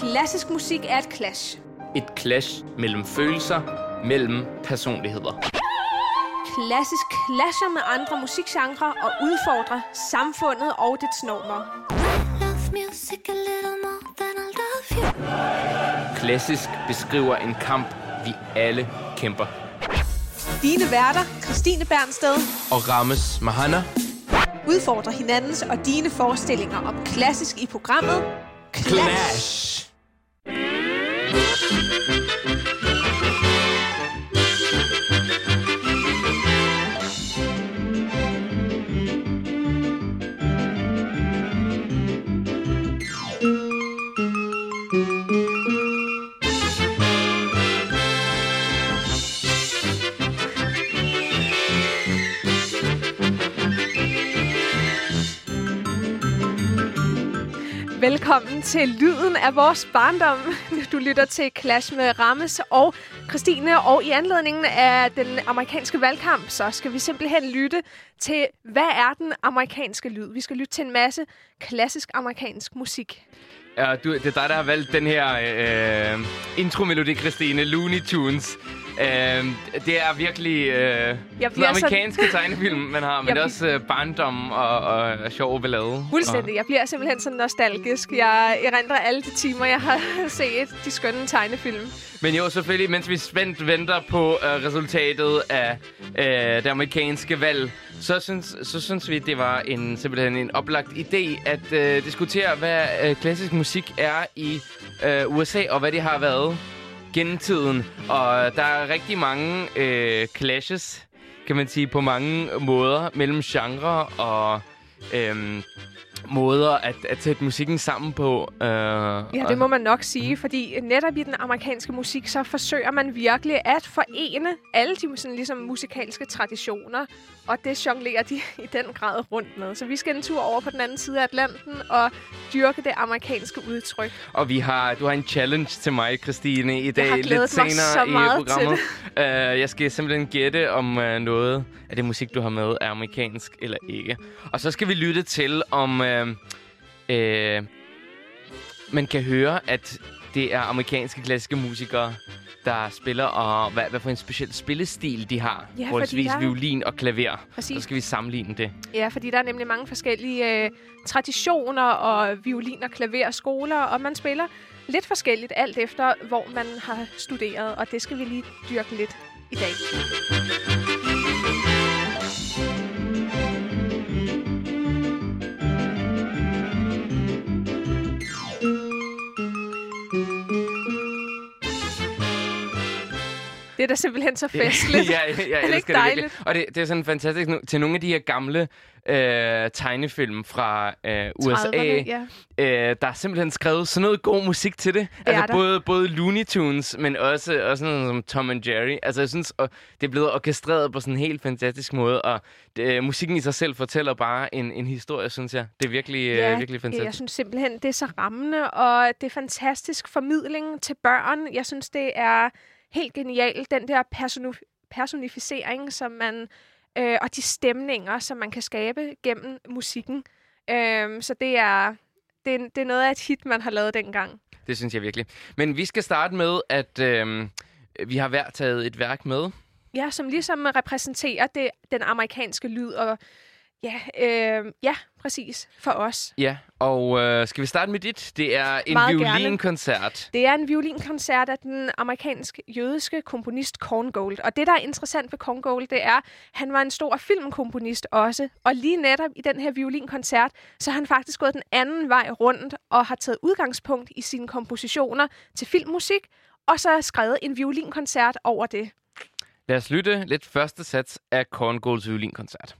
klassisk musik er et clash. Et clash mellem følelser, mellem personligheder. Klassisk clasher med andre musikgenre og udfordrer samfundet og dets normer. Klassisk beskriver en kamp, vi alle kæmper. Dine værter, Christine Bernsted Og Rammes Mahana udfordrer hinandens og dine forestillinger om klassisk i programmet Clash. Velkommen til Lyden af vores barndom. Du lytter til Clash med Rammes og Christine, og i anledningen af den amerikanske valgkamp, så skal vi simpelthen lytte til, hvad er den amerikanske lyd? Vi skal lytte til en masse klassisk amerikansk musik. Ja, du, det er dig, der har valgt den her øh, øh intromelodi, Christine. Looney Tunes. Øh, det er virkelig øh, den bliver så- amerikanske tegnefilm, man har. Men Jeg det er også øh, barndom og, og sjov ballade. Fuldstændig. Jeg bliver simpelthen så nostalgisk. Jeg erindrer alle de timer, jeg har set de skønne tegnefilm. Men jo, selvfølgelig, mens vi spændt venter på øh, resultatet af øh, det amerikanske valg, så synes, så synes vi, det var en simpelthen en oplagt idé at øh, diskutere, hvad øh, klassisk musik er i øh, USA, og hvad det har været gennem tiden. Og der er rigtig mange øh, clashes, kan man sige, på mange måder mellem genre og... Øh, måder at, at sætte musikken sammen på. Øh, Ja, det må man nok sige, fordi netop i den amerikanske musik, så forsøger man virkelig at forene alle de sådan, ligesom, musikalske traditioner, og det jonglerer de i den grad rundt med. Så vi skal en tur over på den anden side af Atlanten og dyrke det amerikanske udtryk. Og vi har, du har en challenge til mig, Christine, i dag lidt senere i programmet. Uh, jeg skal simpelthen gætte, om uh, noget af det musik, du har med, er amerikansk eller ikke. Og så skal vi lytte til, om uh, uh, man kan høre, at det er amerikanske klassiske musikere, der spiller, og hvad, hvad for en speciel spillestil de har. Ja, Forholdsvis der- violin og klaver. Præcis. Så skal vi sammenligne det. Ja, fordi der er nemlig mange forskellige øh, traditioner og violin- og klaverskoler, og man spiller lidt forskelligt alt efter, hvor man har studeret, og det skal vi lige dyrke lidt i dag. Det er da simpelthen så festligt. ja, jeg, jeg Er det elsker ikke det dejligt? Og det, det er sådan fantastisk. Nu, til nogle af de her gamle øh, tegnefilm fra øh, USA, 30'erne, ja. øh, der er simpelthen skrevet sådan noget god musik til det. altså er der. både, både Looney Tunes, men også, også sådan noget som Tom and Jerry. Altså jeg synes, og det er blevet orkestreret på sådan en helt fantastisk måde, og det, musikken i sig selv fortæller bare en, en historie, synes jeg. Det er virkelig, Ja, øh, virkelig fantastisk. Jeg synes simpelthen, det er så rammende, og det er fantastisk formidling til børn. Jeg synes, det er helt genialt, den der personu- personificering, som man, øh, og de stemninger, som man kan skabe gennem musikken. Øh, så det er, det, er, det er noget af et hit, man har lavet dengang. Det synes jeg virkelig. Men vi skal starte med, at øh, vi har hver taget et værk med. Ja, som ligesom repræsenterer det, den amerikanske lyd, og ja, øh, ja, præcis, for os. Ja, og øh, skal vi starte med dit? Det er en Meget gerne. violinkoncert. Det er en violinkoncert af den amerikansk-jødiske komponist Korngold. Og det, der er interessant ved Korngold, det er, at han var en stor filmkomponist også. Og lige netop i den her violinkoncert, så har han faktisk gået den anden vej rundt og har taget udgangspunkt i sine kompositioner til filmmusik, og så har skrevet en violinkoncert over det. Lad os lytte lidt første sats af Korngolds violinkoncert.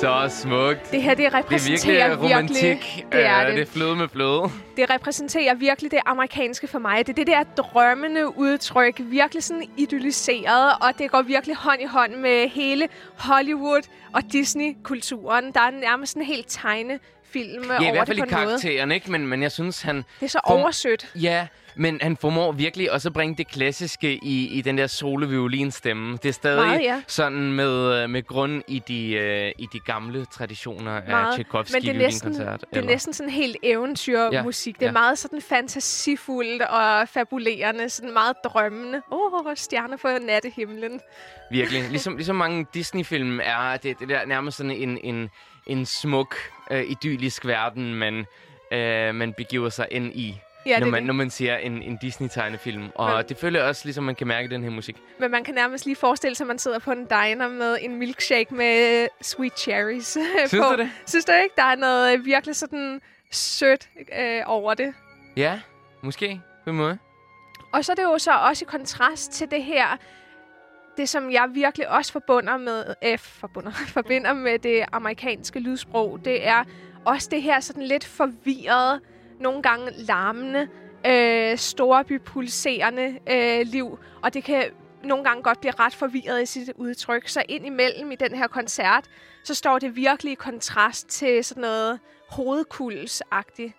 Så smukt. Det her, det Det er repræsenterer virkelig romantik. Det er Øh, det. Det er fløde med fløde. Det repræsenterer virkelig det amerikanske for mig. Det er det der drømmende udtryk, virkelig sådan idylliseret, og det går virkelig hånd i hånd med hele Hollywood og Disney-kulturen. Der er nærmest en helt tegnefilm Ja, i over hvert fald i det på måde. karakteren, ikke? Men, men jeg synes, han... Det er så Form- oversødt. Ja, men han formår virkelig også at bringe det klassiske i, i den der solo-violinstemme. Det er stadig Meget, ja. sådan med, øh, med grund i de, øh, i de gamle traditioner af Meget. Tchaikovsky Men det er, næsten, det er næsten sådan helt eventyrmusik. Det er ja. meget sådan fantasifuldt og fabulerende, sådan meget drømmende. Åh, oh, stjerner på nattehimlen. Virkelig. Ligesom, ligesom mange Disney-film er det, det der nærmest sådan en, en, en smuk, øh, idyllisk verden, man, øh, man begiver sig ind i. Ja, når, man, når man ser en, en Disney-tegnefilm. Og Men- det føler også, ligesom man kan mærke den her musik. Men man kan nærmest lige forestille sig, at man sidder på en diner med en milkshake med sweet cherries Synes på. du det? Synes du ikke, der er noget øh, virkelig sådan sødt øh, over det? Ja, måske på en måde. Og så er det jo så også i kontrast til det her, det som jeg virkelig også forbunder med, eh, forbunder, forbinder med det amerikanske lydsprog, det er også det her sådan lidt forvirrede, nogle gange larmende, øh, storbypulserende øh, liv. Og det kan nogle gange godt blive ret forvirret i sit udtryk. Så ind imellem i den her koncert, så står det virkelig i kontrast til sådan noget hovedkuldsagtigt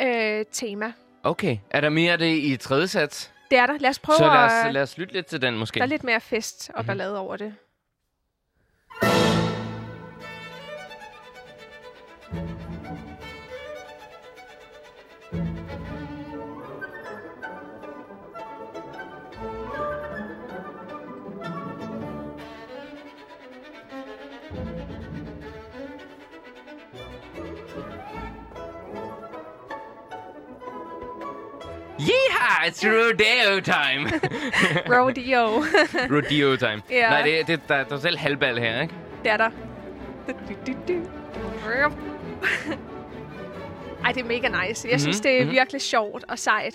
øh, tema. Okay. Er der mere af det i tredje sats? Det er der. Lad os prøve Så lad at... os, lad os lytte lidt til den måske. Der er lidt mere fest og Mhm. ballade over det. It's rodeo time! Rodeo. rodeo time. Ja. Nej, det, det, der, der er selv halvbal her, ikke? det er der. Ej, det er mega nice. Jeg synes, Mhm, det er mhm. virkelig sjovt og sejt.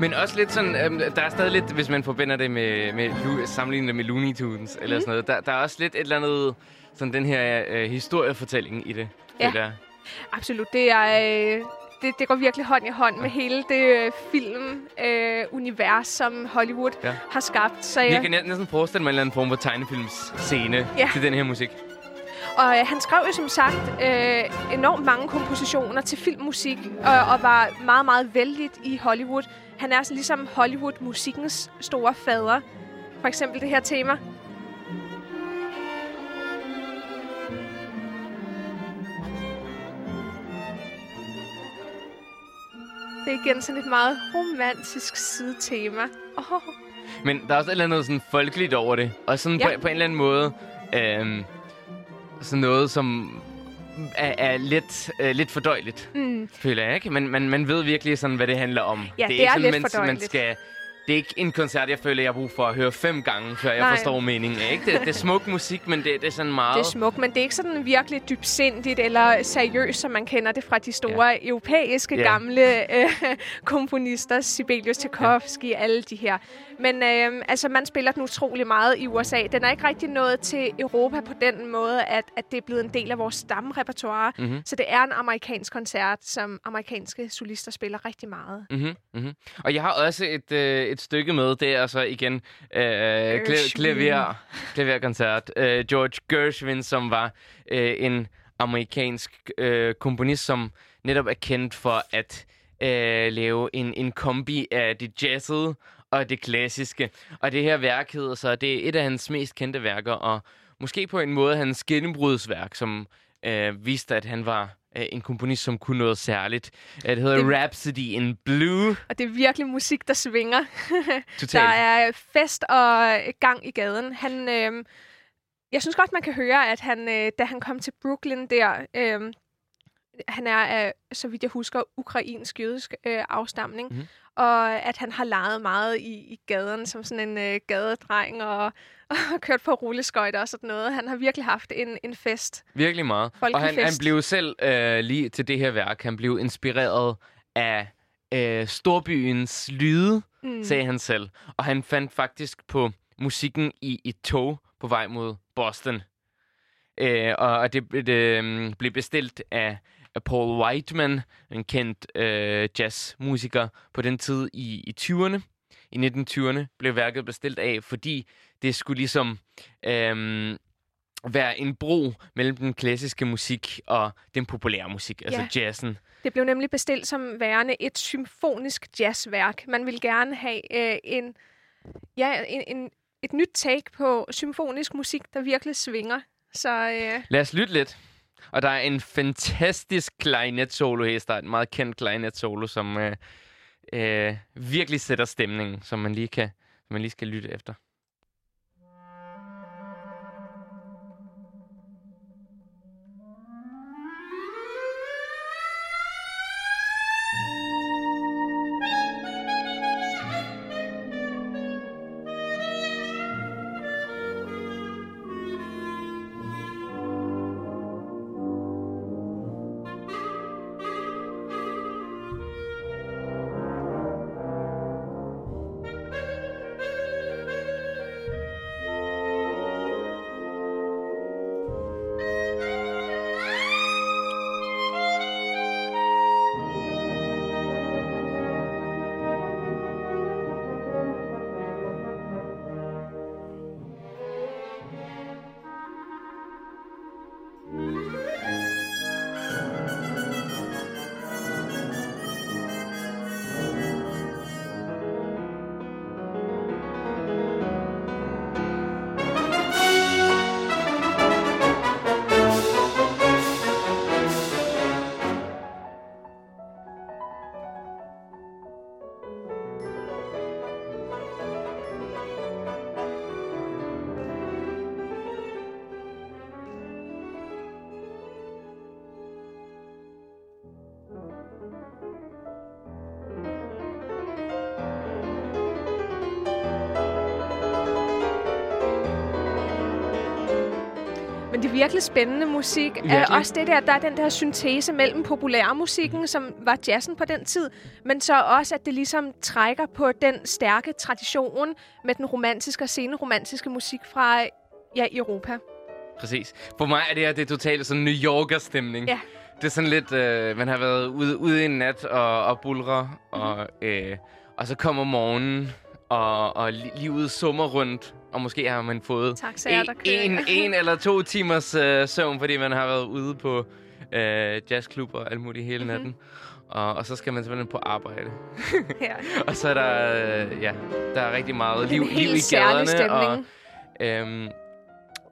Men også lidt sådan, øhm, der er stadig lidt, hvis man forbinder det med, med Lu- sammenligner det med Looney Tunes eller Mhm. sådan noget, der, der er også lidt et eller andet, sådan den her øh, historiefortælling i det. Ja. Det der. Absolut. Det er... Øh, det, det går virkelig hånd i hånd med hele det øh, film-univers, som Hollywood Ja. har skabt. Så Jeg jeg, kan næ- næsten forestille mig en eller anden form for tegnefilmsscene Ja. til den her musik. Og øh, han skrev jo som sagt øh, enormt mange kompositioner til filmmusik, og, og var meget, meget vældig i Hollywood. Han er sådan ligesom Hollywood-musikkens store fader. For eksempel det her tema. Det er igen sådan et meget romantisk sidetema. Oh, Men der er også et eller andet sådan folkeligt over det. Og sådan Ja. på, på en eller anden måde, øhm, sådan noget, som er, er lidt, øh, lidt fordøjeligt, mm. føler jeg, ikke? Men man, man ved virkelig sådan, hvad det handler om. Ja, det det ikke er sådan, lidt man, man skal... Det er ikke en koncert, jeg føler, jeg har brug for at høre fem gange, før jeg Nej. forstår meningen. Ikke? Det, det er smuk musik, men det, det er sådan meget... Det er smukt, men det er ikke sådan virkelig dybsindigt eller seriøst, som man kender det fra de store ja. europæiske Ja. gamle øh, komponister, Sibelius, Tchaikovsky, ja. alle de her. Men øh, altså, man spiller den utrolig meget i USA. Den er ikke rigtig nået til Europa på den måde, at, at det er blevet en del af vores stamrepertoire. Mhm. Så det er en amerikansk koncert, som amerikanske solister spiller rigtig meget. Mm-hmm, mm-hmm. Og jeg har også et, øh, et stykke med, det er så igen øh, Gershwin. klaver, klaverkoncert. Øh, George Gershwin, som var øh, en amerikansk øh, komponist, som netop er kendt for at øh, lave en, en kombi af det jazzede og det klassiske. Og det her værk hedder så, det er et af hans mest kendte værker, og måske på en måde hans gennembrudsværk, som øh, viste, at han var øh, en komponist, som kunne noget særligt. Øh, Det hedder Det-. Rhapsody in Blue. Og det er virkelig musik, der svinger. Der er fest og gang i gaden. Han, øh, jeg synes godt, man kan høre, at han, øh, da han kom til Brooklyn der, øh, han er så vidt jeg husker, ukrainsk jødisk øh, afstamning, mm. Og at han har leget meget i, i gaden som sådan en øh, gadedreng og, og kørt på rulleskøjter og sådan noget. Han har virkelig haft en, en fest. Virkelig meget. Og han, han blev selv øh, lige til det her værk, han blev inspireret af øh, storbyens lyde, Mm. sagde han selv. Og han fandt faktisk på musikken i et tog på vej mod Boston. Øh, og og det, det øh, blev bestilt af Paul Whiteman, en kendt øh, jazzmusiker på den tid i, i 20'erne. I 1920'erne blev værket bestilt af, fordi det skulle ligesom øh, være en bro mellem den klassiske musik og den populære musik, altså Ja. jazzen. Det blev nemlig bestilt som værende et symfonisk jazzværk. Man ville gerne have øh, en, ja, en, en, et nyt take på symfonisk musik, der virkelig svinger. Så øh, Lad os lytte lidt. Og der er en fantastisk clarinet solo her. Der er en meget kendt clarinet solo, som øh, øh, virkelig sætter stemningen, som man lige kan, som man lige skal lytte efter. Virkelig spændende musik. Virkelig. Er også det der, der er den der syntese mellem populærmusikken, som var jazzen på den tid, men så også, at det ligesom trækker på den stærke tradition med den romantiske og seneromantiske musik fra ja, Europa. Præcis. For mig er det her det totalt sådan New Yorker-stemning. Ja. Det er sådan lidt, øh, man har været ude, ude en nat og, og bulre, og, øh, og så kommer morgenen, og, og li- livet summer rundt, og måske har man fået Taxaer, kører. en, en eller to timers øh, søvn, fordi man har været ude på øh, jazzklub og alt muligt hele Mhm. natten. Og, og så skal man simpelthen på arbejde. Ja. Og så er der, øh, ja, der er rigtig meget liv, en liv i gaderne. Og. Øhm,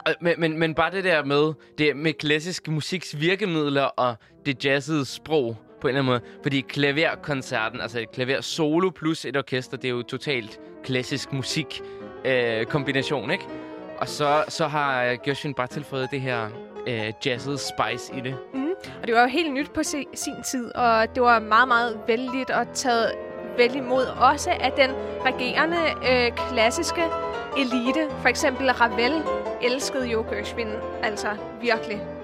og- men, men, men bare det der med, det med klassisk musiks virkemidler og det jazzede sprog på en eller anden måde. Fordi klaverkoncerten, altså et klaver solo plus et orkester, det er jo totalt klassisk musik øh, kombination, ikke? Og så, så har øh, Gershwin bare tilføjet det her øh, jazzet spice i det. Mm. Og det var jo helt nyt på se, sin tid, og det var meget, meget vældigt og taget vel imod. Også af den regerende øh, klassiske elite. For eksempel Ravel elskede jo Gershwin, altså virkelig.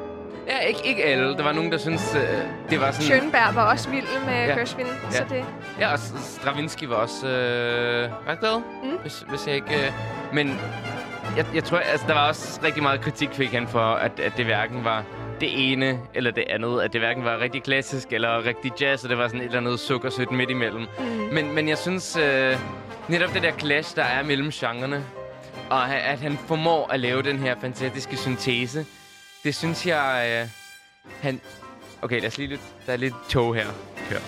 Ja, ikke, ikke alle. Der var nogen, der synes øh, det var sådan... Schönberg var også vild med Ja. Gershwin, ja. så det... Ja, og Stravinsky var også øh, ret glad, Mm. hvis, hvis jeg ikke... Øh, men jeg, jeg tror, altså, der var også rigtig meget kritik, fik han for, at, at det hverken var det ene eller det andet. At det hverken var rigtig klassisk eller rigtig jazz, og det var sådan et eller andet sukkersødt midt imellem. Mm. Men, men jeg synes, øh, netop det der clash, der er mellem genrerne, og at han formår at lave den her fantastiske syntese, det synes jeg, øh, han... Okay, lad os lige lidt... Der er lidt tog her. Kør.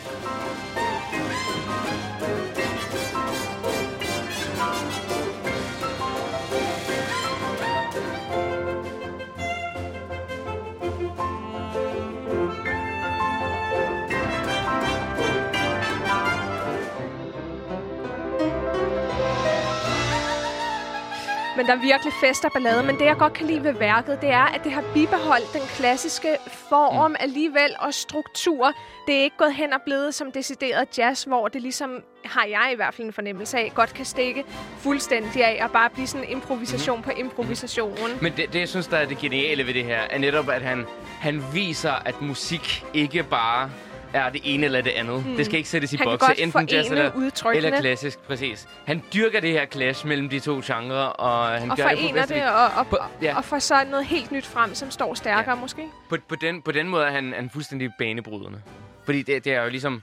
Men der er virkelig fest og ballade. Men det, jeg godt kan lide ved værket, det er, at det har bibeholdt den klassiske form mm. alligevel og struktur. Det er ikke gået hen og blevet som decideret jazz, hvor det ligesom, har jeg i hvert fald en fornemmelse af, godt kan stikke fuldstændig af og bare blive sådan improvisation mm. på improvisationen. Men det, det, jeg synes, der er det geniale ved det her, er netop, at han, han viser, at musik ikke bare er det ene eller det andet. Mm. Det skal ikke sættes i bokse. Enten jazz eller, eller klassisk, præcis. Han dyrker det her clash mellem de to genrer, og han og gør det på det, og, og, på, ja. og får så noget helt nyt frem, som står stærkere ja. måske. På, på, den, på den måde er han, han fuldstændig banebrydende. Fordi det, det er jo ligesom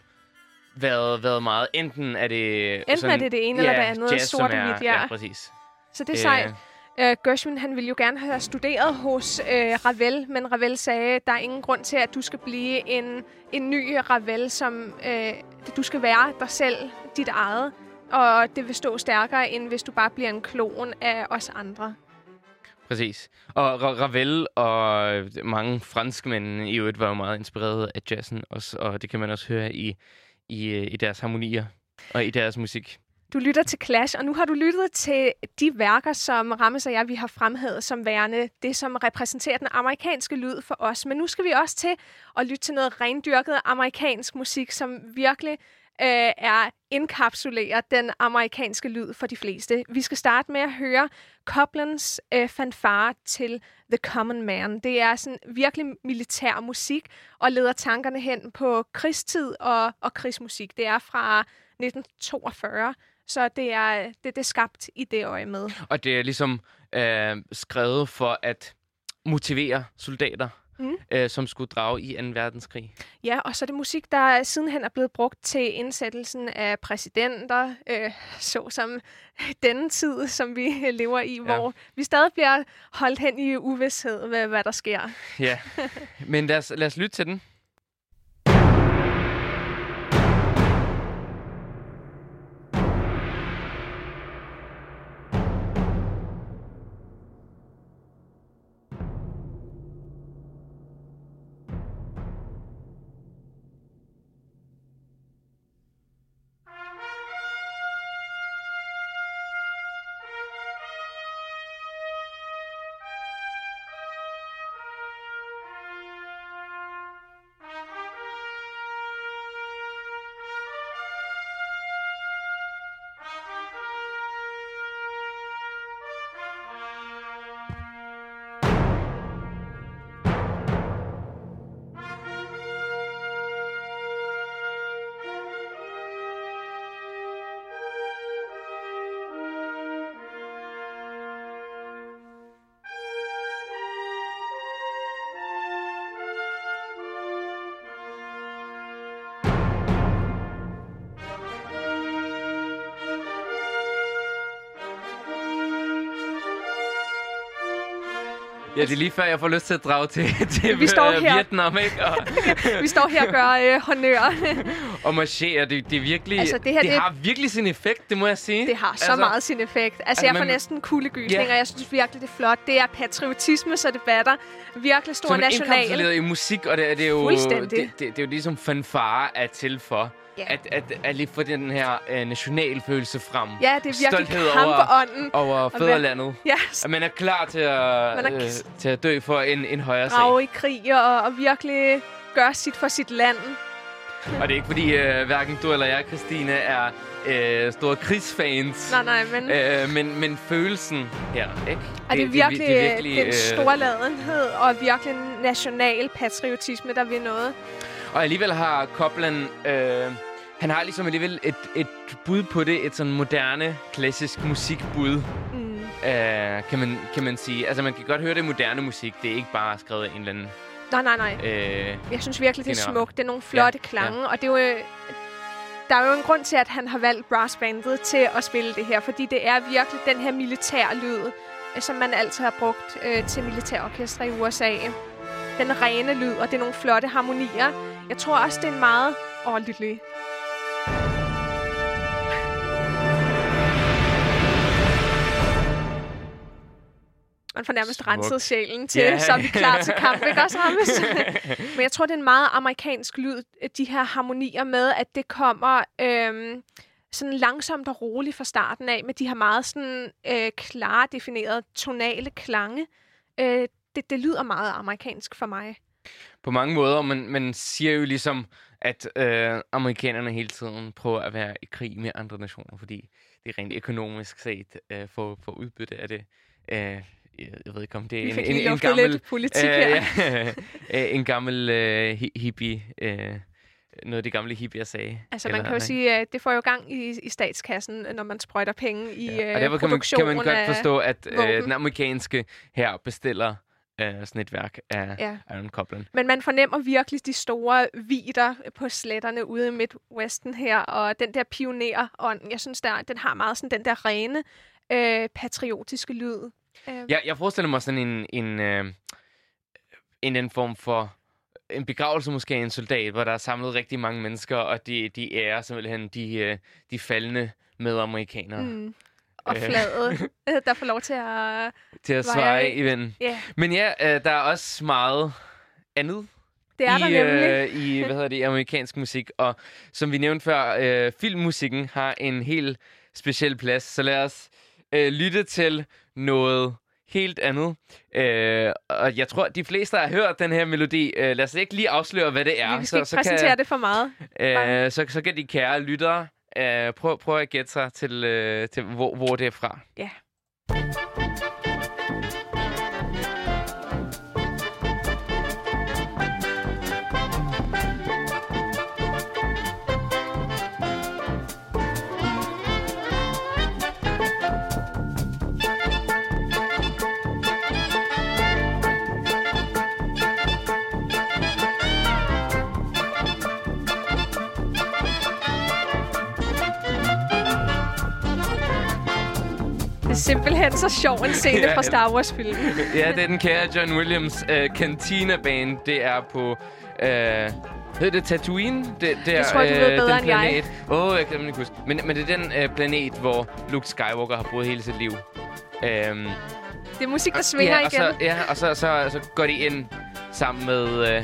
været, været meget. Enten er det... Enten sådan, er det det ene ja, eller det andet. Jazz, sort og hvidt, ja. ja. præcis. Så det er sejt. Uh, Gershwin han ville jo gerne have studeret hos uh, Ravel, men Ravel sagde, der er ingen grund til, at du skal blive en, en ny Ravel, som uh, du skal være dig selv, dit eget. Og det vil stå stærkere, end hvis du bare bliver en klon af os andre. Præcis. Og Ravel og mange franskmænd i øvrigt var jo meget inspireret af jazzen også, og det kan man også høre i, i, i deres harmonier og i deres musik. Du lytter til Clash, og nu har du lyttet til de værker, som Rammes og jeg vi har fremhævet som værende det, som repræsenterer den amerikanske lyd for os. Men nu skal vi også til at lytte til noget rendyrket amerikansk musik, som virkelig øh, er indkapsulerer den amerikanske lyd for de fleste. Vi skal starte med at høre Coplands øh, fanfare til The Common Man. Det er sådan virkelig militær musik og leder tankerne hen på krigstid og, og krigsmusik. Det er fra 1942. Så det er, det, det er skabt i det øje med. Og det er ligesom øh, skrevet for at motivere soldater, mm. øh, som skulle drage i 2. verdenskrig. Ja, og så er det musik, der sidenhen er blevet brugt til indsættelsen af præsidenter, øh, såsom denne tid, som vi lever i, ja. hvor vi stadig bliver holdt hen i uvidshed, hvad, hvad der sker. Ja, men lad os, lad os lytte til den. Ja, det er lige før, jeg får lyst til at drage til, til vi står her. Vietnam, ikke? Og vi står her og gør øh, honør. og marchere, det, det er virkelig... Altså, det, her, det, det, har virkelig sin effekt, det må jeg sige. Det har så altså, meget sin effekt. Altså, altså jeg får næsten kuldegysninger, yeah. og jeg synes virkelig, det er flot. Det er patriotisme, så det batter. Virkelig stor national. Som i musik, og det, det er jo... Det, det, det, er jo ligesom fanfare er til for. Yeah. At, at, at lige få den her øh, nationalfølelse frem. Ja, det er virkelig Stolthed over, ånden. over fædrelandet. Yes. At man er klar til at, er øh, til at dø for en, en højere sag. Rave i krig og, og virkelig gøre sit for sit land. Og det er ikke fordi, øh, hverken du eller jeg, Christine, er øh, store krigsfans. Nej, nej, men... Øh, men, men følelsen her, ikke? Og det er virkelig, det, det, det er virkelig den øh, storladenhed og virkelig national patriotisme, der vil noget. Og alligevel har Copland... Øh, han har ligesom alligevel et, et bud på det. Et sådan moderne, klassisk musikbud. Mm. Øh, kan, man, kan man sige. Altså, man kan godt høre det moderne musik. Det er ikke bare skrevet af en eller anden... Nej, nej, nej. Øh, Jeg synes virkelig, det er smukt. Det er nogle flotte ja, klange. Ja. Og det er jo... Der er jo en grund til, at han har valgt brassbandet til at spille det her. Fordi det er virkelig den her militær lyd, som man altid har brugt øh, til militærorkestre i USA. Den rene lyd, og det er nogle flotte harmonier. Jeg tror også, det er en meget... Åh, oh. Man får nærmest Smuk. renset sjælen til, yeah. så er vi klar til kamp, ikke også, Rammes? Men jeg tror, det er en meget amerikansk lyd, de her harmonier med, at det kommer øhm, sådan langsomt og roligt fra starten af, med de her meget sådan øh, klare, definerede tonale klange. Øh, det, det lyder meget amerikansk for mig. På mange måder, men man siger jo ligesom, at øh, amerikanerne hele tiden prøver at være i krig med andre nationer, fordi det er rent økonomisk set øh, for, for udbytte af det. Øh, jeg ved ikke, om det er en, en, en gammel... lidt politik her. ja, øh, en gammel øh, hi- hippie... Øh, noget af de gamle hippier sagde. Altså man kan jo nej. sige, at det får jo gang i, i statskassen, når man sprøjter penge i Ja, øh, og derfor kan man, kan man godt forstå, at øh, den amerikanske her bestiller øh, sådan et værk af Ja. Aaron Copland. Men man fornemmer virkelig de store vider på sletterne ude i Midwesten her, og den der pionerånd, jeg synes, der, den har meget sådan den der rene, øh, patriotiske lyd. Øh, Jeg, jeg forestiller mig sådan en, en, øh, en, en form for en begravelse måske af en soldat, hvor der er samlet rigtig mange mennesker, og de, de ærer simpelthen de, øh, de faldende medamerikanere mm. Og fladet, øh, der får lov til at... til at af. i vinden. Ja, Men ja, øh, der er også meget andet det er i, der nemlig. Øh, i hvad hedder det, amerikansk musik. Og som vi nævnte før, øh, filmmusikken har en helt speciel plads. Så lad os øh, lytte til noget helt andet. Øh, og jeg tror, de fleste har hørt den her melodi. Øh, lad os ikke lige afsløre, hvad det er. Vi skal ikke præsentere kan, det for meget. øh, så, så kan de kære lyttere øh, prøv, prøv at gætte sig til, uh, til hvor, hvor det er fra. Ja. Yeah. Simpelthen så sjov en scene Ja, fra Star Wars-filmen. ja, det er den kære John Williams øh, Cantina Band. Det er på... Øh, hedder det Tatooine? Det, det, er, tror du ved bedre den end jeg. planet. Åh, oh, jeg kan ikke huske. Men, men det er den øh, planet, hvor Luke Skywalker har boet hele sit liv. Øhm, Det er musik, der svinger ja, og igen. så, ja, og så, så, så går de ind sammen med øh,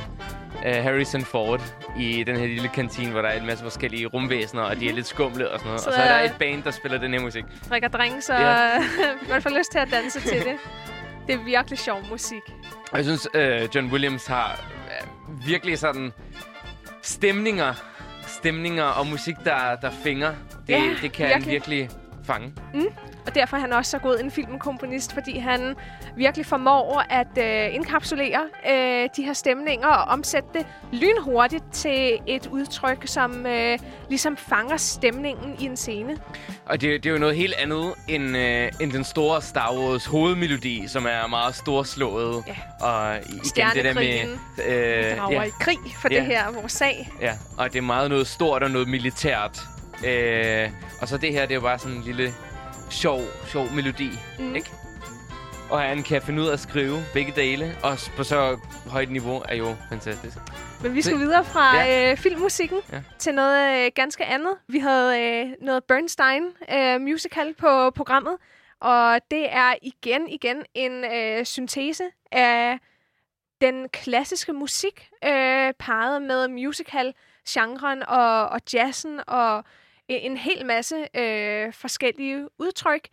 øh, Harrison Ford i den her lille kantine, hvor der er en masse forskellige rumvæsener, og de er lidt skumle og sådan noget. Så og så er der et band, der spiller den her musik. drikker drink, så Ja. man får lyst til at danse til det. Det er virkelig sjov musik. Og jeg synes, øh, John Williams har øh, virkelig sådan stemninger, stemninger og musik, der, der finger. Det, Ja, det kan han virkelig. virkelig fange. Og derfor er han også så god en filmkomponist, fordi han virkelig formår at øh, indkapsulere øh, de her stemninger og omsætte det lynhurtigt til et udtryk, som øh, ligesom fanger stemningen i en scene. Og det, det er jo noget helt andet end, øh, end den store Star Wars hovedmelodi, som er meget storslået. Ja. Og igen det der med... Øh, drager ja, i krig for Ja. det her, vores sag. ja, og det er meget noget stort og noget militært. Øh, og så det her, det er jo bare sådan en lille sjov, sjov melodi, Mm. ikke? Og han kan finde ud af at skrive begge dele, og på så højt niveau er jo fantastisk. Men vi skal videre fra Ja. øh, filmmusikken Ja. til noget øh, ganske andet. Vi havde øh, noget Bernstein øh, musical på programmet, og det er igen igen en øh, syntese af den klassiske musik, øh, parret med musical-genren og, og jazzen og en, en hel masse øh, forskellige udtryk.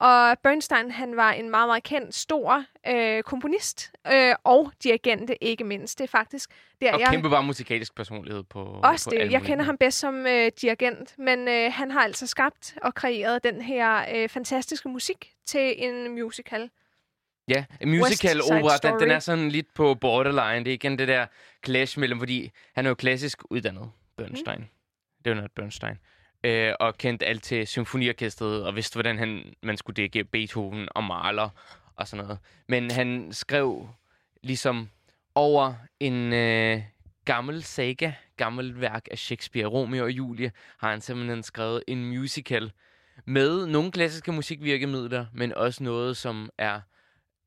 Og Bernstein, han var en meget, meget kendt, stor øh, komponist øh, og dirigent, ikke mindst. Det er faktisk der, Og jeg... kæmpe bare musikalsk personlighed på Også på det. Jeg kender ham bedst som øh, dirigent, men øh, han har altså skabt og kreeret den her øh, fantastiske musik til en musical. Ja, en musical opera, den, den er sådan lidt på borderline. Det er igen det der clash mellem, fordi han er jo klassisk uddannet, Bernstein. Mm. Det er jo noget Bernstein. Øh, og kendte alt til symfoniorkestret, og vidste, hvordan han, man skulle dirigere Beethoven og Mahler og sådan noget. Men han skrev ligesom over en øh, gammel saga, gammel værk af Shakespeare, Romeo og Julie, har han simpelthen skrevet en musical med nogle klassiske musikvirkemidler, men også noget, som er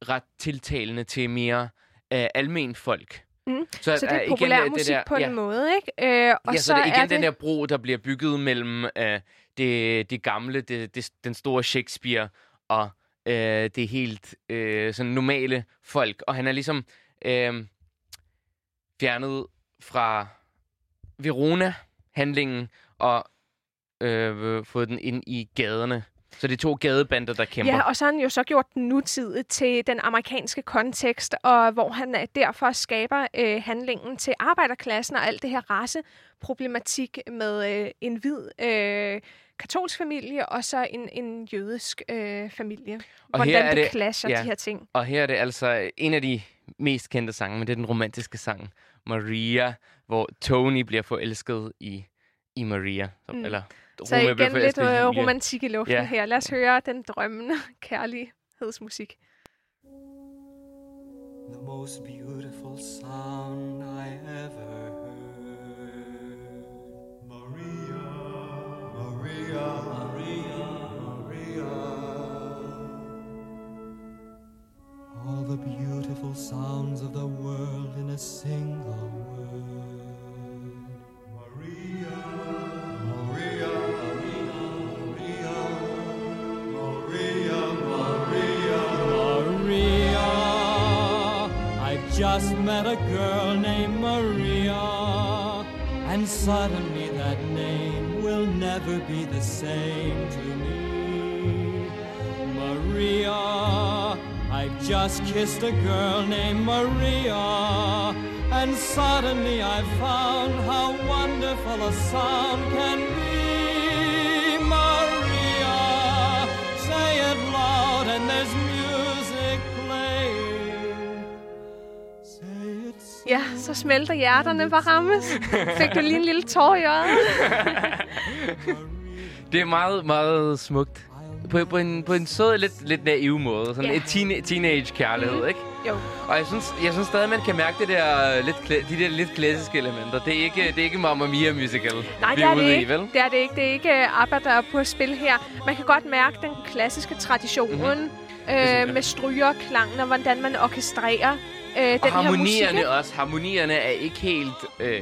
ret tiltalende til mere øh, almen folk. Mm. Så, Så det øh, er igen, populær øh, musik der, på ja, en måde, ikke? Øh, og ja, så, så det er igen er den der bro, der bliver bygget mellem øh, det, det gamle, det, det, den store Shakespeare og øh, det helt øh, sådan normale folk. Og han er ligesom øh, fjernet fra Verona-handlingen og øh, fået den ind i gaderne. Så det er to gadebander, der kæmper. Ja, og så har han jo så gjort den nutid til den amerikanske kontekst, og hvor han øh, derfor skaber øh, handlingen til arbejderklassen og alt det her raceproblematik med øh, en hvid øh, katolsk familie og så en, en jødisk øh, familie. Og Hvordan her er det, det- clasher, ja. de her ting. Og her er det altså en af de mest kendte sange, men det er den romantiske sang, Maria, hvor Tony bliver forelsket i, i Maria. Så, Mm. Eller Så Roma igen lidt øh, romantik i luften Ja. her. Lad os høre den drømmende kærlighedsmusik. The most beautiful sound I ever kissed a girl named Maria, and suddenly I found how wonderful a sound can be. Maria, say it loud, and there's music playing. Say it Ja, så smelter hjerterne bare rammes. Fik du lige en lille tår i øjet? Det er meget, meget smukt. På, på, en, på en sød, lidt, lidt naiv måde. Sådan Ja. et teen, teenage-kærlighed, Mhm. ikke? Jo. Og jeg synes, jeg synes stadig, man kan mærke det der lidt, kla- de der lidt klassiske elementer. Det er ikke, det er ikke Mamma Mia musical, Nej, det er det i, ikke. vel? Det er det ikke. Det er ikke uh, ABBA, der er på spil her. Man kan godt mærke den klassiske tradition Mhm. mm-hmm. øh, med strygerklangen og hvordan man orkestrerer øh, den Og her musik. harmonierne også. Harmonierne er ikke helt... Øh,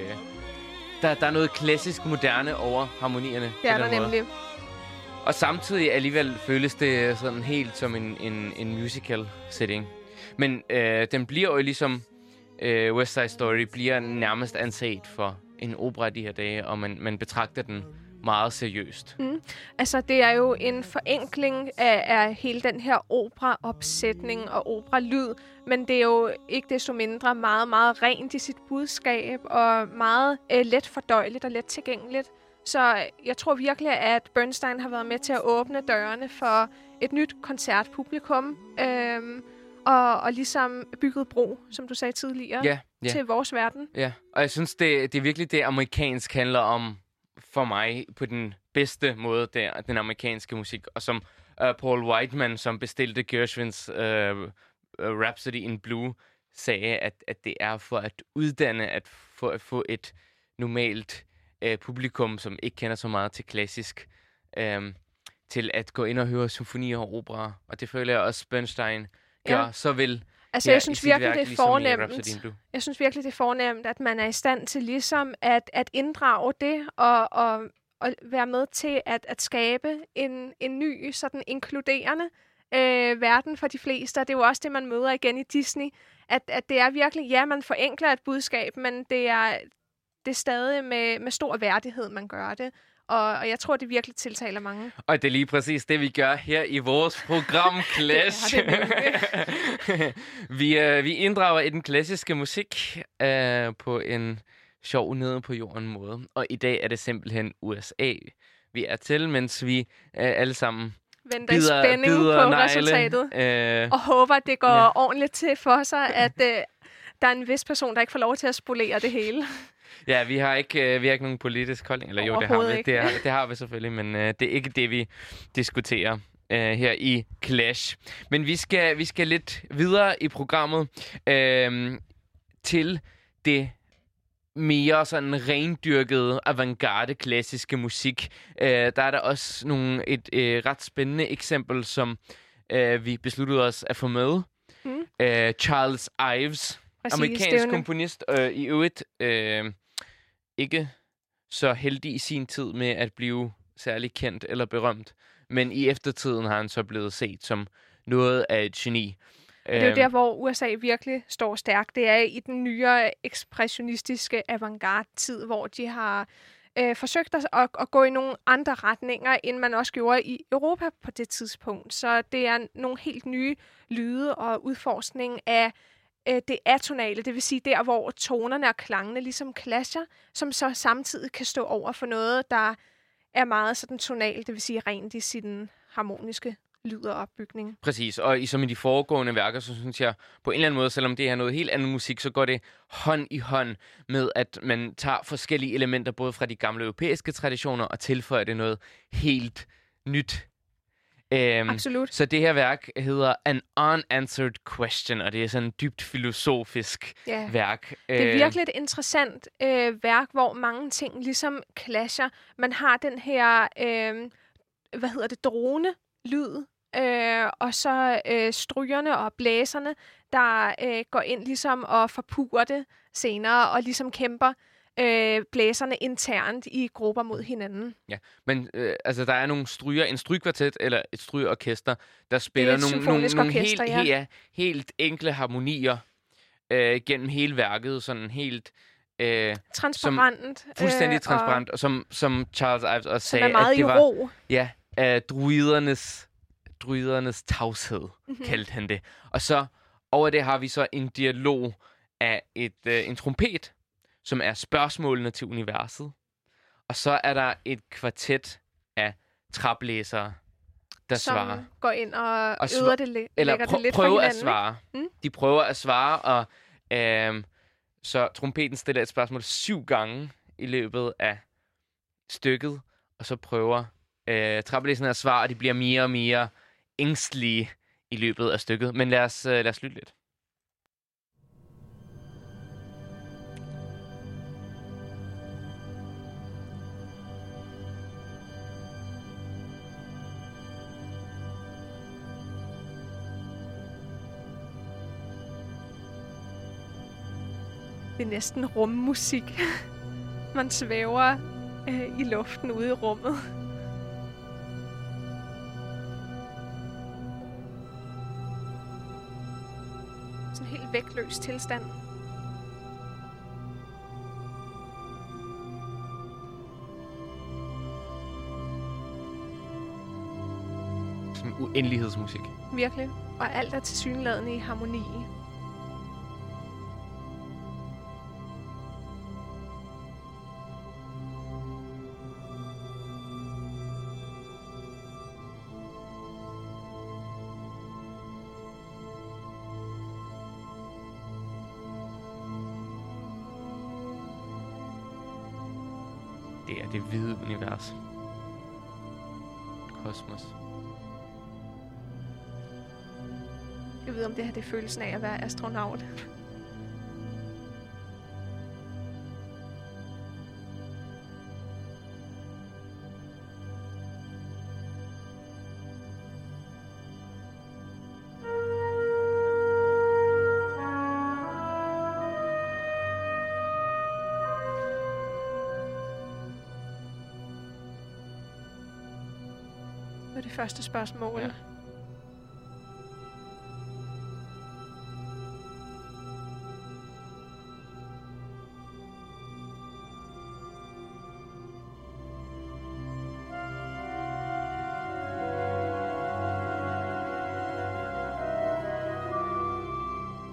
der, der er noget klassisk moderne over harmonierne. Det er der måde. nemlig. Og samtidig alligevel føles det sådan helt som en, en, en musical setting. Men øh, den bliver jo ligesom... Øh, West Side Story bliver nærmest anset for en opera de her dage, og man, man betragter den meget seriøst. Mm. Altså, det er jo en forenkling af, af hele den her opera-opsætning og opera-lyd, men det er jo ikke desto mindre meget, meget rent i sit budskab, og meget øh, let fordøjeligt og let tilgængeligt. Så jeg tror virkelig, at Bernstein har været med til at åbne dørene for et nyt koncertpublikum, øhm, og, og ligesom bygget bro, som du sagde tidligere, Ja, ja. til vores verden. Ja, og jeg synes, det, det er virkelig det, amerikansk handler om for mig på den bedste måde, det er den amerikanske musik. Og som uh, Paul Whiteman, som bestilte Gershwins uh, Rhapsody in Blue, sagde, at, at det er for at uddanne, at for at få et normalt uh, publikum, som ikke kender så meget til klassisk, um, til at gå ind og høre symfonier og opera. Og det føler jeg også, Bernstein gør Ja. så vel. Altså, jeg synes virkelig, værk, det er ligesom fornemt. Jeg synes virkelig, det er fornemt, at man er i stand til ligesom at, at inddrage det og, og, og være med til at, at skabe en, en ny, sådan inkluderende øh, verden for de fleste. Og det er jo også det, man møder igen i Disney. At, at det er virkelig, ja, man forenkler et budskab, men det er, det er stadig med, med stor værdighed, man gør det. Og, og jeg tror, det virkelig tiltaler mange. Og det er lige præcis det, vi gør her i vores program Clash. Det er vi, øh, vi inddrager i den klassiske musik øh, på en sjov nede på jorden måde. Og i dag er det simpelthen USA, vi er til, mens vi øh, alle sammen Venter i bider, spænding bider på negle, resultatet. Øh, Og håber, at det går ja. ordentligt til for sig, at øh, der er en vis person, der ikke får lov til at spolere det hele. Ja, vi har ikke øh, vi har ikke nogen politisk holdning. Eller jo, det har vi. ikke. Det, har, det har vi selvfølgelig, men øh, det er ikke det, vi diskuterer øh, her i Clash. Men vi skal, vi skal lidt videre i programmet øh, til det mere sådan rendyrkede, avantgarde klassiske musik. Øh, der er der også nogle, et øh, ret spændende eksempel, som øh, vi besluttede os at få med. Mm. Øh, Charles Ives, Præcis, amerikansk er en- komponist, øh, i øvrigt øh, ikke så heldig i sin tid med at blive særlig kendt eller berømt. Men i eftertiden har han så blevet set som noget af et geni. Det er jo Øhm, der, hvor USA virkelig står stærkt. Det er i den nyere ekspressionistiske avantgarde-tid, hvor de har øh, forsøgt at, at, at gå i nogle andre retninger, end man også gjorde i Europa på det tidspunkt. Så det er nogle helt nye lyde og udforskning af øh, det atonale, det vil sige der, hvor tonerne og klangene ligesom clasher, som så samtidig kan stå over for noget, der er meget sådan tonal, det vil sige rent i sin harmoniske lyd og opbygning. Præcis, og i, som i de foregående værker, så synes jeg på en eller anden måde, selvom det er noget helt andet musik, så går det hånd i hånd med, at man tager forskellige elementer, både fra de gamle europæiske traditioner, og tilføjer det noget helt nyt. Øhm, Absolut. Så det her værk hedder An Unanswered Question, og det er sådan et dybt filosofisk ja. værk. Det er øh, virkelig et interessant øh, værk, hvor mange ting ligesom clasher. Man har den her, øh, hvad hedder det, drone lyd, øh, og så øh, strygerne og blæserne, der øh, går ind ligesom og forpurer det senere, og ligesom kæmper øh, blæserne internt i grupper mod hinanden. Ja, men øh, altså, der er nogle stryger, en strygkvartet eller et strygeorkester, der spiller nogle, nogle, nogle helt, ja. Ja, helt enkle harmonier øh, gennem hele værket, sådan helt... Øh, transparent. Som, fuldstændig øh, transparent, og, og som, som Charles Ives også sagde, er meget at det var... Ro. Ja, af druidernes, druidernes tavshed, mm-hmm. kaldte han det. Og så over det har vi så en dialog af et, øh, en trompet, som er spørgsmålene til universet. Og så er der et kvartet af traplæsere, der som svarer. går ind og, og yder det, læ- eller prø- det lidt prøver at svare. Mm? De prøver at svare, og øh, så trompeten stiller et spørgsmål syv gange i løbet af stykket, og så prøver øh, trappelæserne at svare, og de bliver mere og mere ængstlige i løbet af stykket. Men lad os, øh, lad os lytte lidt. Det er næsten rummusik. Man svæver øh, i luften ude i rummet. Sådan en helt vægtløs tilstand. Sådan uendelighedsmusik. Virkelig. Og alt er tilsyneladende i harmoni. Det hvide univers. Kosmos. Jeg ved, om det her det er følelsen af at være astronaut. Første spørgsmål. Ja.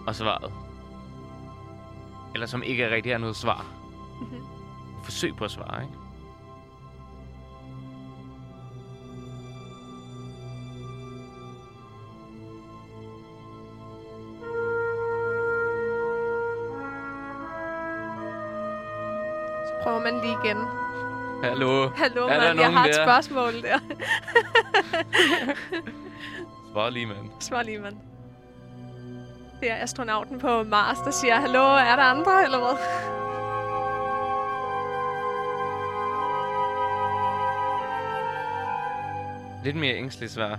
Og svaret. Eller som ikke rigtig er noget svar. Mm-hmm. Forsøg på at svare, ikke? Man lige igen. Hallo. Hallo, mand. Jeg har et der? spørgsmål der. Svar lige, mand. Svar lige, mand. Det er astronauten på Mars, der siger, Hallo, er der andre, eller hvad? Lidt mere ængstligt svar,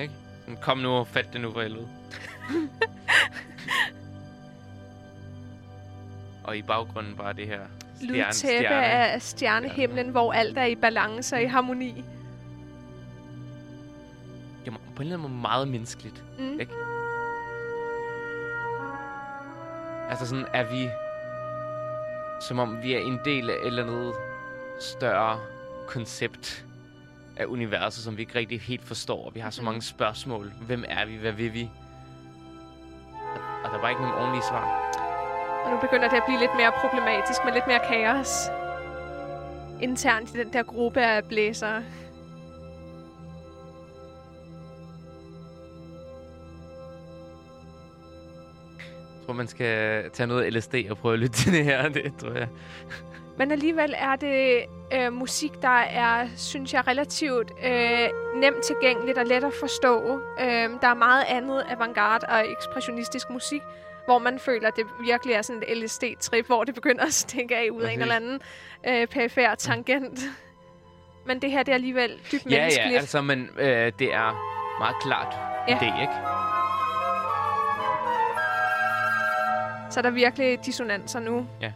ikke? Sådan, kom nu og fat det nu for helvede. og i baggrunden bare det her lydtæppe stjerne. af stjernehimlen, hvor alt er i balance og i harmoni. Er på en eller anden måde meget menneskeligt, mm. ikke? Altså sådan, er vi... Som om vi er en del af et eller andet større koncept af universet, som vi ikke rigtig helt forstår. Vi har så Mhm. mange spørgsmål. Hvem er vi? Hvad vil vi? Og, der er bare ikke nogen ordentlige svar. Og nu begynder det at blive lidt mere problematisk, med lidt mere kaos. Internt i den der gruppe af blæsere. Jeg tror, man skal tage noget LSD og prøve at lytte til det her. Det tror jeg. Men alligevel er det øh, musik, der er, synes jeg, relativt øh, nemt tilgængeligt og let at forstå. Øh, der er meget andet avantgarde og ekspressionistisk musik, hvor man føler, at det virkelig er sådan et LSD-trip, hvor det begynder at stikke af ud af en eller anden øh, perifær tangent. Men det her, det er alligevel dybt Ja, menneskeligt. ja, altså, men øh, det er meget klart Ja. idé, ikke? Så er der virkelig dissonanser nu. Ja.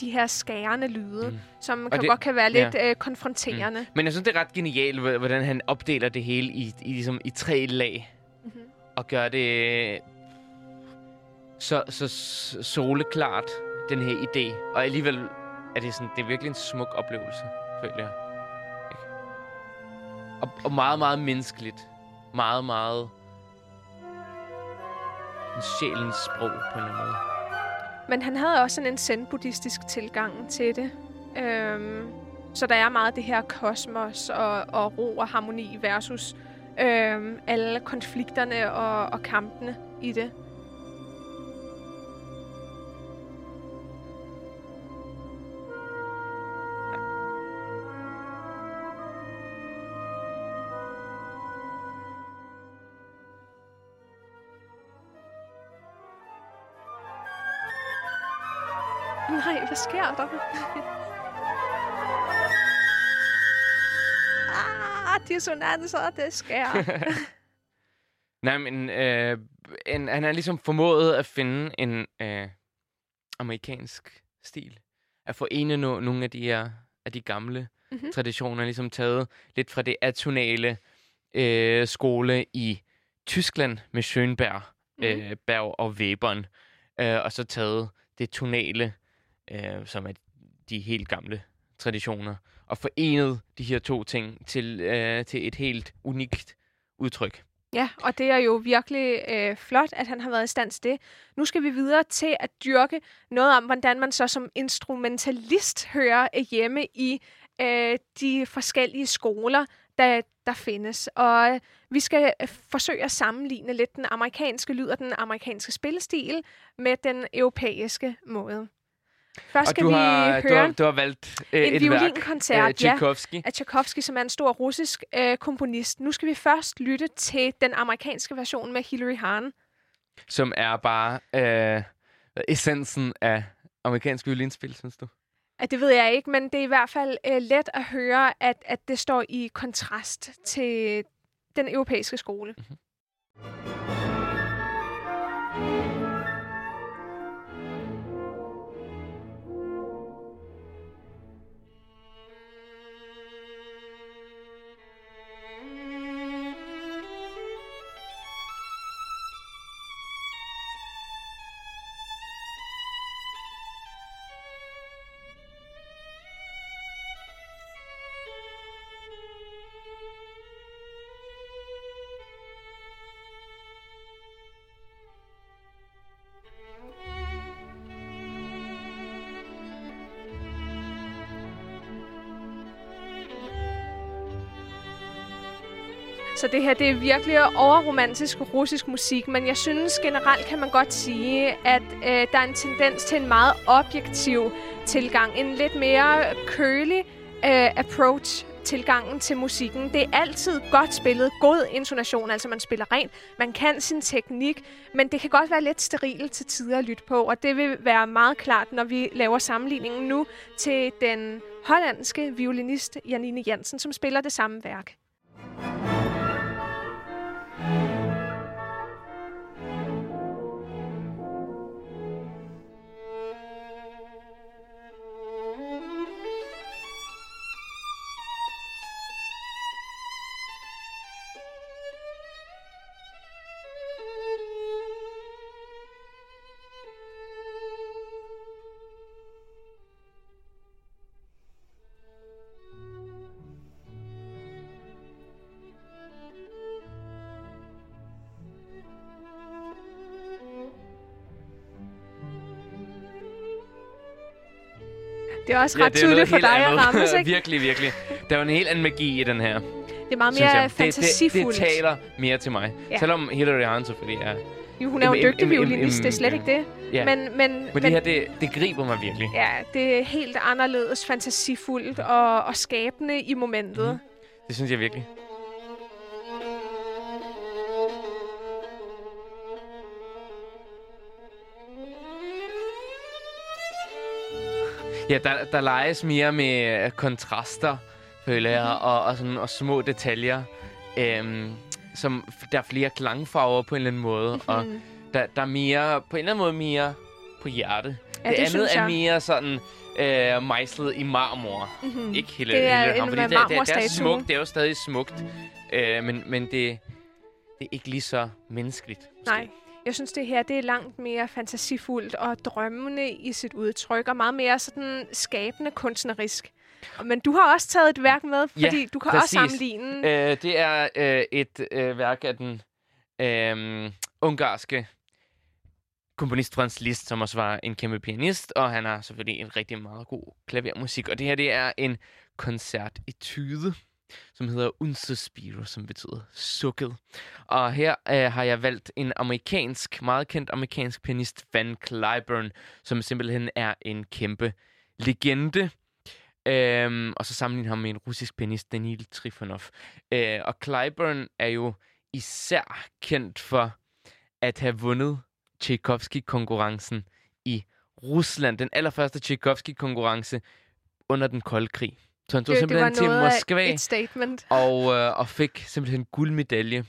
De her skærende lyde, Mm. mm. som kan det- godt kan være ja. lidt øh, konfronterende. Mm. Men jeg synes, det er ret genialt, hv- hvordan han opdeler det hele i, i, ligesom, i tre lag. Mm-hmm. Og gør det så, så soleklart, den her idé. Og alligevel er det, sådan, det er virkelig en smuk oplevelse, føler jeg. Ikke? Og, og meget, meget menneskeligt. Meget, meget en sjælens sprog på en eller anden måde. Men han havde også sådan en zen-buddhistisk tilgang til det. Øhm, så der er meget det her kosmos og, og ro og harmoni versus øhm, alle konflikterne og, og kampene i det. Dissonanser, det sker. Nej, men øh, en, han har ligesom formået at finde en øh, amerikansk stil. At forene no, nogle af de her af de gamle Mhm. mm-hmm. traditioner, ligesom taget lidt fra det atonale øh, skole i Tyskland med Schönberg, Mhm. øh, Berg og Webern, øh, og så taget det tonale, øh, som er de helt gamle traditioner, og forenet de her to ting til, øh, til et helt unikt udtryk. Ja, og det er jo virkelig øh, flot, at han har været i stand til det. Nu skal vi videre til at dyrke noget om, hvordan man så som instrumentalist hører øh, hjemme i øh, de forskellige skoler, der, der findes. Og øh, vi skal øh, forsøge at sammenligne lidt den amerikanske lyd og den amerikanske spillestil med den europæiske måde. Først Og skal du vi har, du høre har, du har valgt øh, en et værk violinkoncert, af Tchaikovsky. af Tchaikovsky, som er en stor russisk øh, komponist. Nu skal vi først lytte til den amerikanske version med Hilary Hahn. som er bare øh, essensen af amerikansk violinspil, synes du? At det ved jeg ikke, men det er i hvert fald øh, let at høre, at, at det står i kontrast til den europæiske skole. Det her, det er virkelig overromantisk russisk musik, men jeg synes generelt kan man godt sige, at øh, der er en tendens til en meget objektiv tilgang. En lidt mere kølig øh, approach tilgangen til musikken. Det er altid godt spillet, god intonation, altså man spiller rent, man kan sin teknik, men det kan godt være lidt sterilt til tider at lytte på, og det vil være meget klart, når vi laver sammenligningen nu til den hollandske violinist Janine Jensen, som spiller det samme værk. Det er også Ja, ret noget tydeligt for dig at rammes, ikke? virkelig, virkelig. Der er en helt anden magi i den her, Det er meget mere jeg. Det, det, fantasifuldt. det taler mere til mig. Ja. Selvom Hilary Hahn selvfølgelig er... Jo, hun er jo en dygtig violinist, det er slet ja. ikke det. Ja. Men, men, Men, men det her, det, det griber mig virkelig. ja, det er helt anderledes fantasifuldt og, og skabende i momentet. Mhm. Det synes jeg virkelig. Ja, der, der leges mere med øh, kontraster, føler jeg, Mhm. og, og, sådan, og små detaljer. Øhm, som, der er flere klangfarver på en eller anden måde, og Mhm. der, der er mere, på en eller anden måde mere på hjerte. Ja, det, det andet er mere sådan øh, mejslet i marmor. Mhm. Ikke hele, Det er hele en ham, fordi det, det, det er smukt. Det er jo stadig smukt. Øh, men men det, det er ikke lige så menneskeligt. måske. Nej. Jeg synes, det her det er langt mere fantasifuldt og drømmende i sit udtryk, og meget mere sådan skabende kunstnerisk. Men du har også taget et værk med, Ja, fordi du kan præcis. også sammenligne... Øh, det er øh, et øh, værk af den øh, ungarske komponist Franz Liszt, som også var en kæmpe pianist, og han har selvfølgelig en rigtig meget god klavermusik. Og det her, det er en koncert i tyde, som hedder Unsuspiro, som betyder sukket. Og her øh, har jeg valgt en amerikansk, meget kendt amerikansk pianist, Van Cliburn, som simpelthen er en kæmpe legende. Øhm, og så sammenligner ham med en russisk pianist, Daniel Trifonov. Øh, og Cliburn er jo især kendt for at have vundet Tchaikovsky-konkurrencen i Rusland. Den allerførste Tchaikovsky-konkurrence under den kolde krig. Så han tog det, det simpelthen var til Moskva et statement. og, øh, og fik simpelthen guldmedalje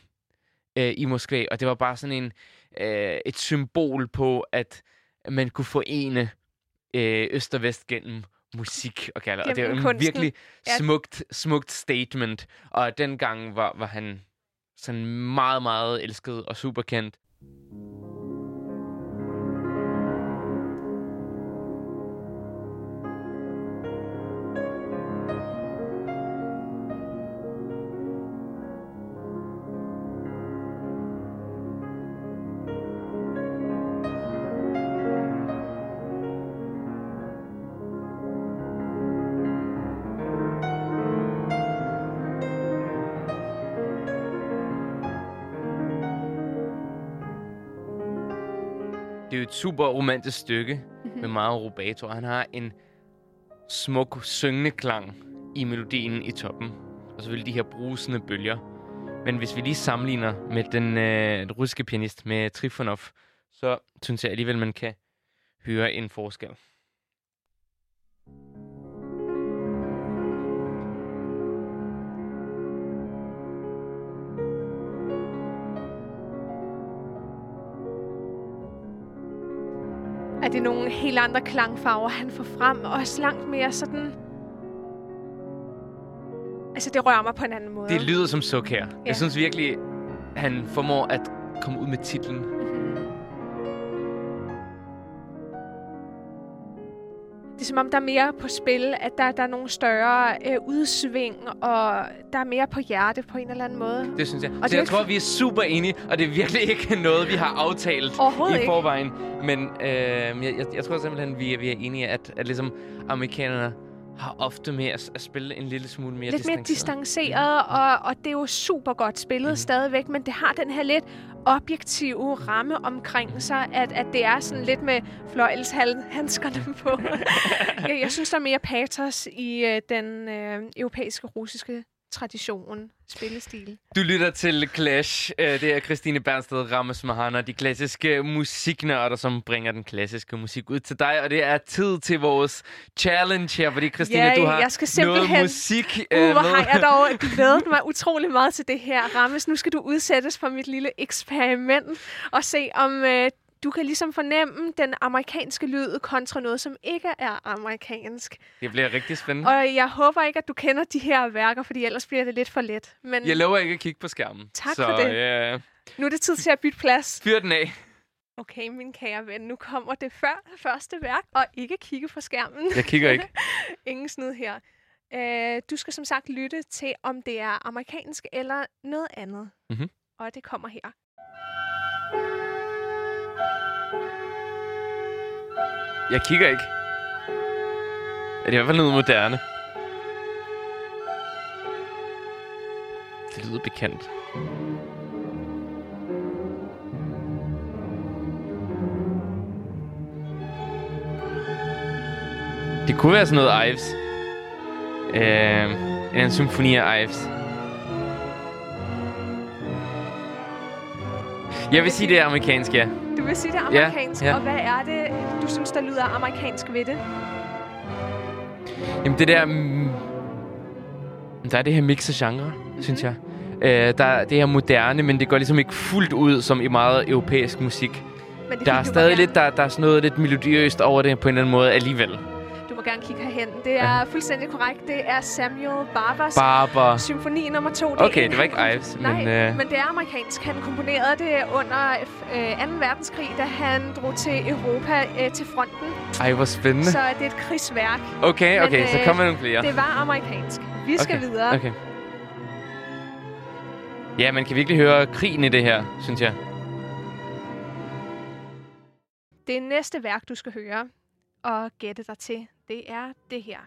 øh, i Moskva. Og det var bare sådan en øh, et symbol på, at man kunne forene øh, øst og vest gennem musik og kalder. Og det var en virkelig smukt, smukt statement. Og dengang var, var han sådan meget, meget elsket og super jo et super romantisk stykke Mhm. med meget rubato. Han har en smuk syngende klang i melodien i toppen. Og selvfølgelig de her brusende bølger. Men hvis vi lige sammenligner med den, øh, den russiske pianist, med Trifonov, så synes jeg alligevel, man kan høre en forskel. Er det nogle helt andre klangfarver, han får frem? Og også langt mere sådan... Altså, det rører mig på en anden måde. Det lyder som suk her. Ja. Jeg synes virkelig, han formår at komme ud med titlen. Det er som om, der er mere på spil, at der, der er nogle større øh, udsving, og der er mere på hjerte på en eller anden måde. Det synes jeg. Og så jeg ikke- tror, vi er super enige, og det er virkelig ikke noget, vi har aftalt i ikke. forvejen. Men øh, jeg, jeg, jeg tror simpelthen, vi er, vi er enige, at, at ligesom amerikanerne har ofte med at, at spille en lille smule mere lidt mere distanceret. distanceret, og, og det er jo super godt spillet mm. stadigvæk, men det har den her lidt objektive ramme omkring sig, at, at det er sådan lidt med fløjelshandskerne på. jeg, jeg synes, der er mere patos i øh, den øh, europæiske russiske tradition, spillestil. Du lytter til Clash. Øh, Det er Christine Bernsted, Rammes Mahana, de klassiske musiknørder, som bringer den klassiske musik ud til dig. Og det er tid til vores challenge her, fordi Christine, Ja, du har jeg skal noget simpelthen- musik Uh, øh, hvor med. har jeg dog glædet mig utrolig meget til det her, Rammes. Nu skal du udsættes for mit lille eksperiment og se, om øh, du kan ligesom fornemme den amerikanske lyd kontra noget, som ikke er amerikansk. Det bliver rigtig spændende. Og jeg håber ikke, at du kender de her værker, fordi ellers bliver det lidt for let. Men Jeg lover ikke at kigge på skærmen. Tak så, for det. Øh, nu er det tid til at bytte plads. fyr den af. Okay, min kære ven, nu kommer det før første værk, og ikke kigge på skærmen. Jeg kigger ikke. Ingen snyd her. Øh, du skal som sagt lytte til, om det er amerikansk eller noget andet. Mhm. Og det kommer her. Jeg kigger ikke. Er det i hvert fald noget moderne? Det lyder bekendt. Det kunne være sådan noget Ives. Øh, en symfoni af Ives. Jeg vil sige, det er amerikansk, ja. Du vil sige, det er Ja, amerikansk. ja. Og hvad er det, du synes, der lyder amerikansk ved det? Jamen det der... Mm, der er det her mix af genre, mm-hmm. synes jeg. Øh, der er det her moderne, men det går ligesom ikke fuldt ud som i meget europæisk musik. Men det Der er stadig lidt, der, der er sådan noget lidt melodiøst over det på en eller anden måde alligevel. Gerne kigge herhen. Det er ja. fuldstændig korrekt. Det er Samuel Barbers Barber. symfoni nummer to. Det er Okay, en, det var ikke Ives, Nej, men... Øh, men det er amerikansk. Han komponerede det under øh, 2. verdenskrig, da han drog til Europa øh, til fronten. ej, hvor spændende. Så det er et krigsværk. Okay, Men, okay, så øh, kommer nogle flere. Det var amerikansk. Vi skal okay. videre. Okay. Ja, man kan virkelig høre krigen i det her, synes jeg. Det næste værk, du skal høre og gætte dig til, det er det her.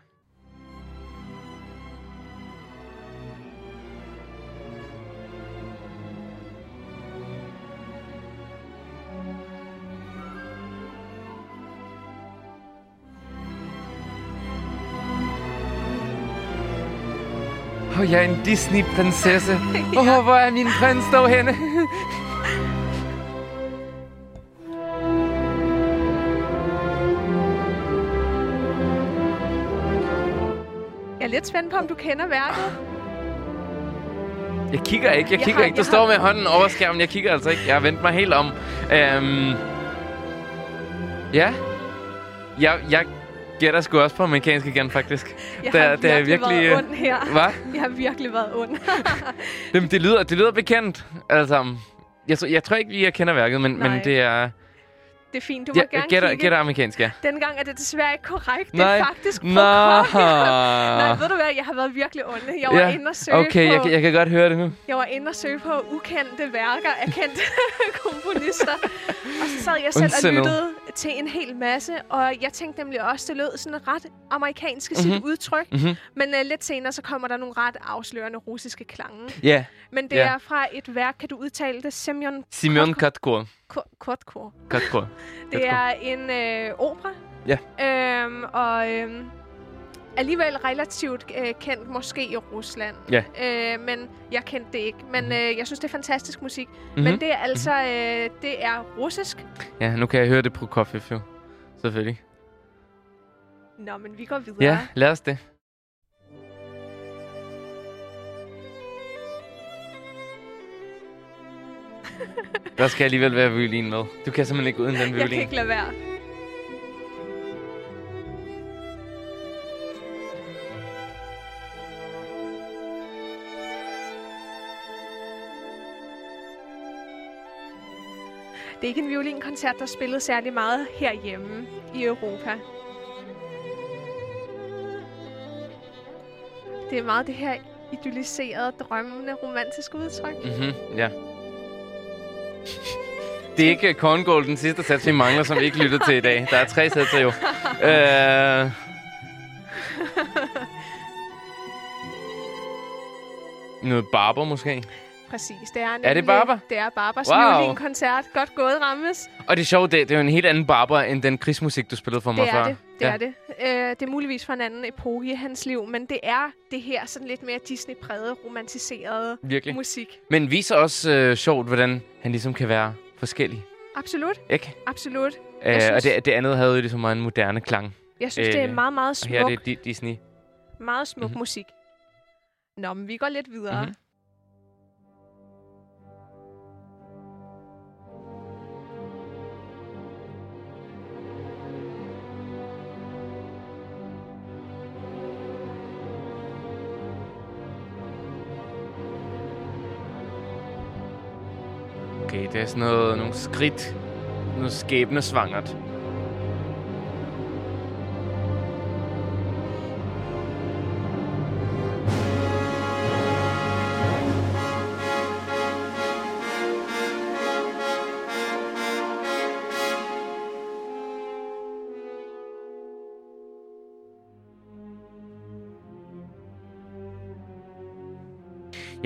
Oh, jeg er en Disney-prinsesse. Åh, oh, hvor er min prins dog henne? lidt spændt på, om du kender værket. Jeg kigger ikke, jeg Jeg kigger har- ikke. Du står har- med hånden over skærmen. Jeg kigger altså ikke. Jeg har vendt mig helt om. Øhm, ja. Jeg, jeg gætter sgu også på amerikansk igen, faktisk. Jeg Der- har der er virkelig, virkelig, været øh, ond her. Hvad? Jeg har virkelig været ond. Jamen, det lyder, det lyder bekendt, sammen. Jeg, tror- jeg tror ikke, vi jeg kender værket, men, men Nej. det er... Det er fint, du må Jeg, gerne gætter, kigge. gætter amerikansk, ja. Dengang er det desværre ikke korrekt. Nej. Det er faktisk Nå. Nej, ved du hvad? Jeg har været virkelig ond. Jeg var Ja, inde og søge Okay, på... jeg, jeg kan godt høre det nu. Jeg var inde og søge på ukendte værker af kendte komponister. Og så sad jeg selv og Ondsindet. lyttede til en hel masse. Og jeg tænkte nemlig også, det lød sådan ret amerikansk i sit Mhm. udtryk. Mhm. Men uh, lidt senere, så kommer der nogle ret afslørende russiske klange. Ja, Men det Ja. er fra et værk, kan du udtale det? Semyon Simeon Katkor. Kotkor. Katkor. Det er en øh, opera. Ja. Øhm, og øhm, alligevel relativt øh, kendt måske i Rusland. Ja. Øh, men jeg kendte det ikke. Men øh, jeg synes, det er fantastisk musik. Mhm. Men det er altså øh, det er russisk. Ja, nu kan jeg høre det på Prokofiev jo. Selvfølgelig. Nå, men vi går videre. Ja, lad os det. Der skal alligevel være violin med. Du kan simpelthen ikke uden den jeg kan violin. ikke lade være. Er ikke en violinkoncert, der spillet særlig meget herhjemme i Europa. Det er meget det her idylliserede, drømmende, romantiske udtryk. Mhm, ja. Det er ikke Korngold, den sidste sats, vi mangler, som vi ikke lytter til i dag. Der er tre satser jo. Øh, noget barber måske. Præcis, det er det nemlig- Barber? Det er Barbers Wow. violinkoncert. Godt gået, Rammes. Og det er sjovt, det, det er jo en helt anden barber, end den krigsmusik, du spillede for mig Det før. er det. Det ja. er det. Øh, det er muligvis fra en anden epoke i hans liv, men det er det her sådan lidt mere Disney-prægede, romantiserede Virkelig. musik. Men viser også øh, sjovt, hvordan han ligesom kan være forskellig. Absolut, Ikke? absolut. Øh, synes- Og det, det andet havde jo ligesom en moderne klang. Jeg synes, øh, det er Øh, meget, meget smuk, her er det Di- Disney. meget smuk Mhm. musik. Nå, men vi går lidt videre. Mhm. Sådan noget, nogle skridt. Noget skæbnesvangert.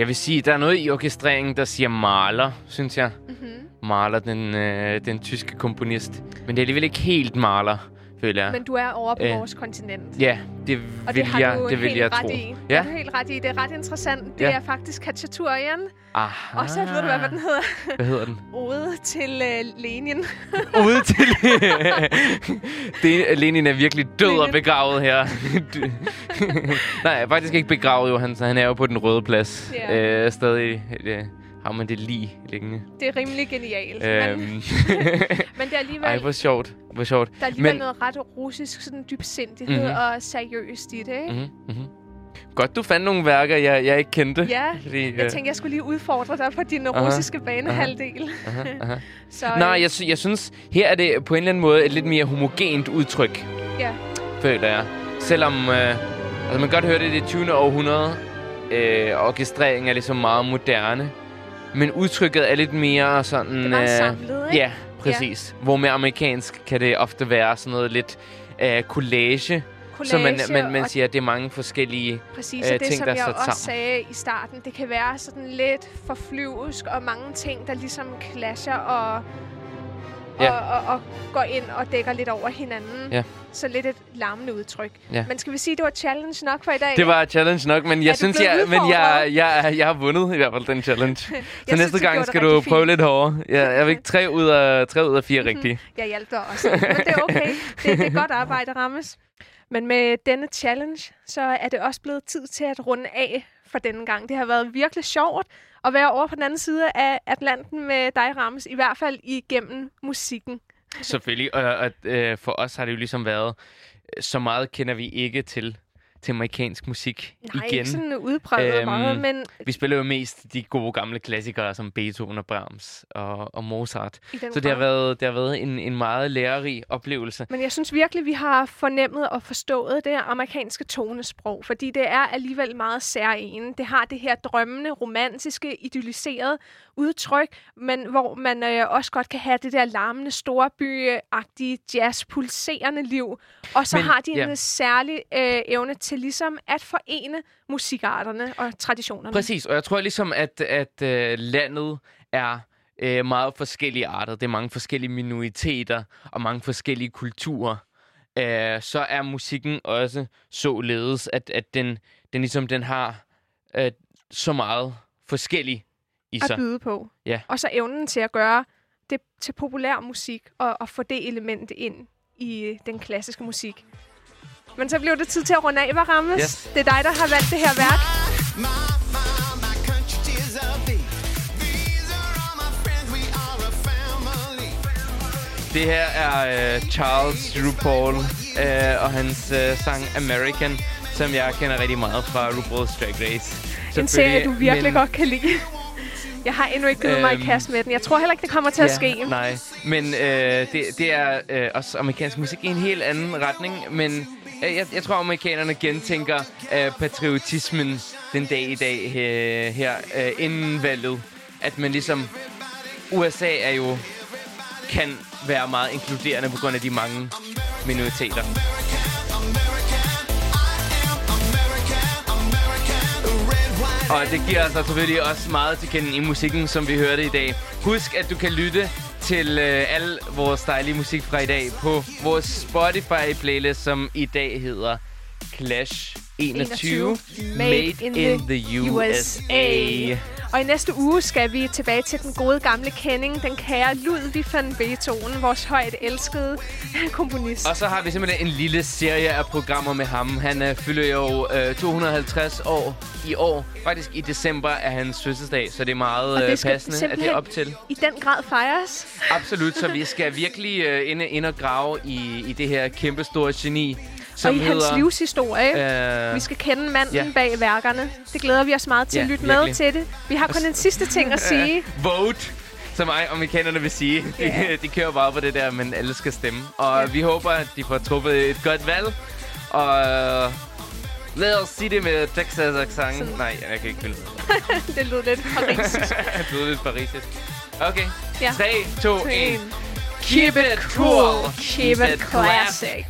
Jeg vil sige, der er noget i orkestreringen, der siger Mahler, synes jeg. Mm-hmm. Mahler, den, øh, den tyske komponist. Men det er alligevel ikke helt Mahler, føler jeg. Men du er over på Øh. vores kontinent. Ja, det Og vil det jeg, det vil jeg tro. i. Ja. Det er du helt ret i. Det er ret interessant. Det Ja. er faktisk Kachaturian. Aha. Og så ved du, hvad den hedder. Hvad hedder den? Ode til uh, Lenin. Ude til... det, Lenin er virkelig død og Lenin. begravet her. Nej, faktisk ikke begravet jo. Han, han er jo på den røde plads. Ja. Øh, stadig øh, har man det lige liggende. Det er rimelig genialt. Men, Øhm. men det er alligevel, Ej, hvor sjovt. Hvor sjovt. der er alligevel men- noget ret russisk sådan dybsindighed Mhm. og seriøst i det, ikke? Mm-hmm, mm-hmm. Godt, du fandt nogle værker, jeg, jeg ikke kendte. Ja, Fordi, Jeg tænkte, jeg skulle lige udfordre dig på din Aha, russiske banehalvdel. aha, aha. Så, Nej, øh, jeg, jeg synes, her er det på en eller anden måde et lidt mere homogent udtryk, Ja. føler jeg. Selvom, øh, altså man kan godt høre det i det 20. århundrede, øh, orkestreringen er ligesom meget moderne. Men udtrykket er lidt mere sådan... Det er meget øh, samlet, ikke? Ja, præcis. Hvor med amerikansk kan det ofte være sådan noget lidt øh, collage, så man, Collage man, man siger, at det er mange forskellige... Præcis, øh, det ting, som der er jeg sat også sammen. sagde i starten, det kan være sådan lidt for flyvsk og mange ting, der ligesom clasher og, Ja. og, og, og går ind og dækker lidt over hinanden. Ja. Så lidt et larmende udtryk. Ja. Men skal vi sige, at det var challenge nok for i dag? Det var challenge nok, men jeg synes, jeg, men jeg, udfordret? jeg, jeg har vundet i hvert fald den challenge. Så Jeg næste synes, gang skal du rigtig prøve fint. lidt hårdere. Ja, jeg fik tre ud af, tre ud af fire rigtige. Jeg hjalp dig også. Men det er okay. Det, det er godt arbejde, Rammes. Men med denne challenge, så er det også blevet tid til at runde af for denne gang. Det har været virkelig sjovt at være over på den anden side af Atlanten med dig, Rams, I hvert fald igennem musikken. Selvfølgelig. Og, og øh, for os har det jo ligesom været, øh, så meget kender vi ikke til, til amerikansk musik Nej, igen. ikke sådan udpræget Øhm, meget, men Vi spiller jo mest de gode gamle klassikere som Beethoven og Brahms og, og Mozart. Så det har været, det har været en, en meget lærerig oplevelse. Men jeg synes virkelig, vi har fornemmet og forstået det amerikanske tonesprog, fordi det er alligevel meget særlige. Det har det her drømmende, romantiske, idylliserede udtryk, men hvor man øh, også godt kan have det der larmende, storby-agtige, jazz-pulserende liv. Og så Men- har de en ja. særlig øh, evne til ligesom at forene musikarterne og traditionerne. Præcis, og jeg tror ligesom, at, at øh, landet er øh, meget forskellige arter. Det er mange forskellige minoriteter og mange forskellige kulturer. Øh, så er musikken også således, at, at den, den ligesom den har øh, så meget forskellig i at sig. byde på. Ja. Og så evnen til at gøre det til populær musik og, og få det element ind i øh, den klassiske musik. Men så blev det tid til at runde af, Rammes? Yes. Det er dig, der har valgt det her værk. My, my. Det her er øh, Charles RuPaul øh, og hans øh, sang American, som jeg kender rigtig meget fra RuPaul's Drag Race. En serie, du virkelig men- godt kan lide. Jeg har endnu ikke givet mig i Øhm, kast med den. Jeg tror heller ikke, det kommer til at ske. Nej, men øh, det, det er øh, også amerikansk musik i en helt anden retning, men øh, jeg, jeg tror, amerikanerne gentænker øh, patriotismen den dag i dag øh, her øh, inden valget. At man ligesom... USA er jo kan være meget inkluderende på grund af de mange minoriteter. Og det giver altså selvfølgelig også meget til kende i musikken, som vi hørte i dag. Husk, at du kan lytte til øh, al vores dejlige musik fra i dag på vores Spotify-playlist, som i dag hedder Clash 21, 21, Made in, the USA. Og i næste uge skal vi tilbage til den gode gamle kending, den kære Ludwig van Beethoven, vores højt elskede komponist. Og så har vi simpelthen en lille serie af programmer med ham. Han øh, fylder jo øh, 250 år i år. Faktisk i december er hans fødselsdag, så det er meget øh, passende, at det er op til. I den grad fejres. Absolut, så vi skal virkelig øh, ind, ind og grave i, i det her kæmpe store geni, som og i hans hedder... livshistorie. Øh, Vi skal kende manden ja. bag værkerne. Det glæder vi os meget til Ja, at lytte virkelig. med til det. Vi har kun en sidste ting at sige. vote, som amerikanerne vil sige. De, Ja. de kører bare på det der, men alle skal stemme. Og Ja. vi håber, at de får truffet et godt valg. Og lad os sige det med Texas accent. Sådan. Nej, jeg kan ikke finde det. det lød lidt parisisk. det lyder lidt parisisk. Okay. Ja. 3, 2, 1. Keep it cool. Keep it classic.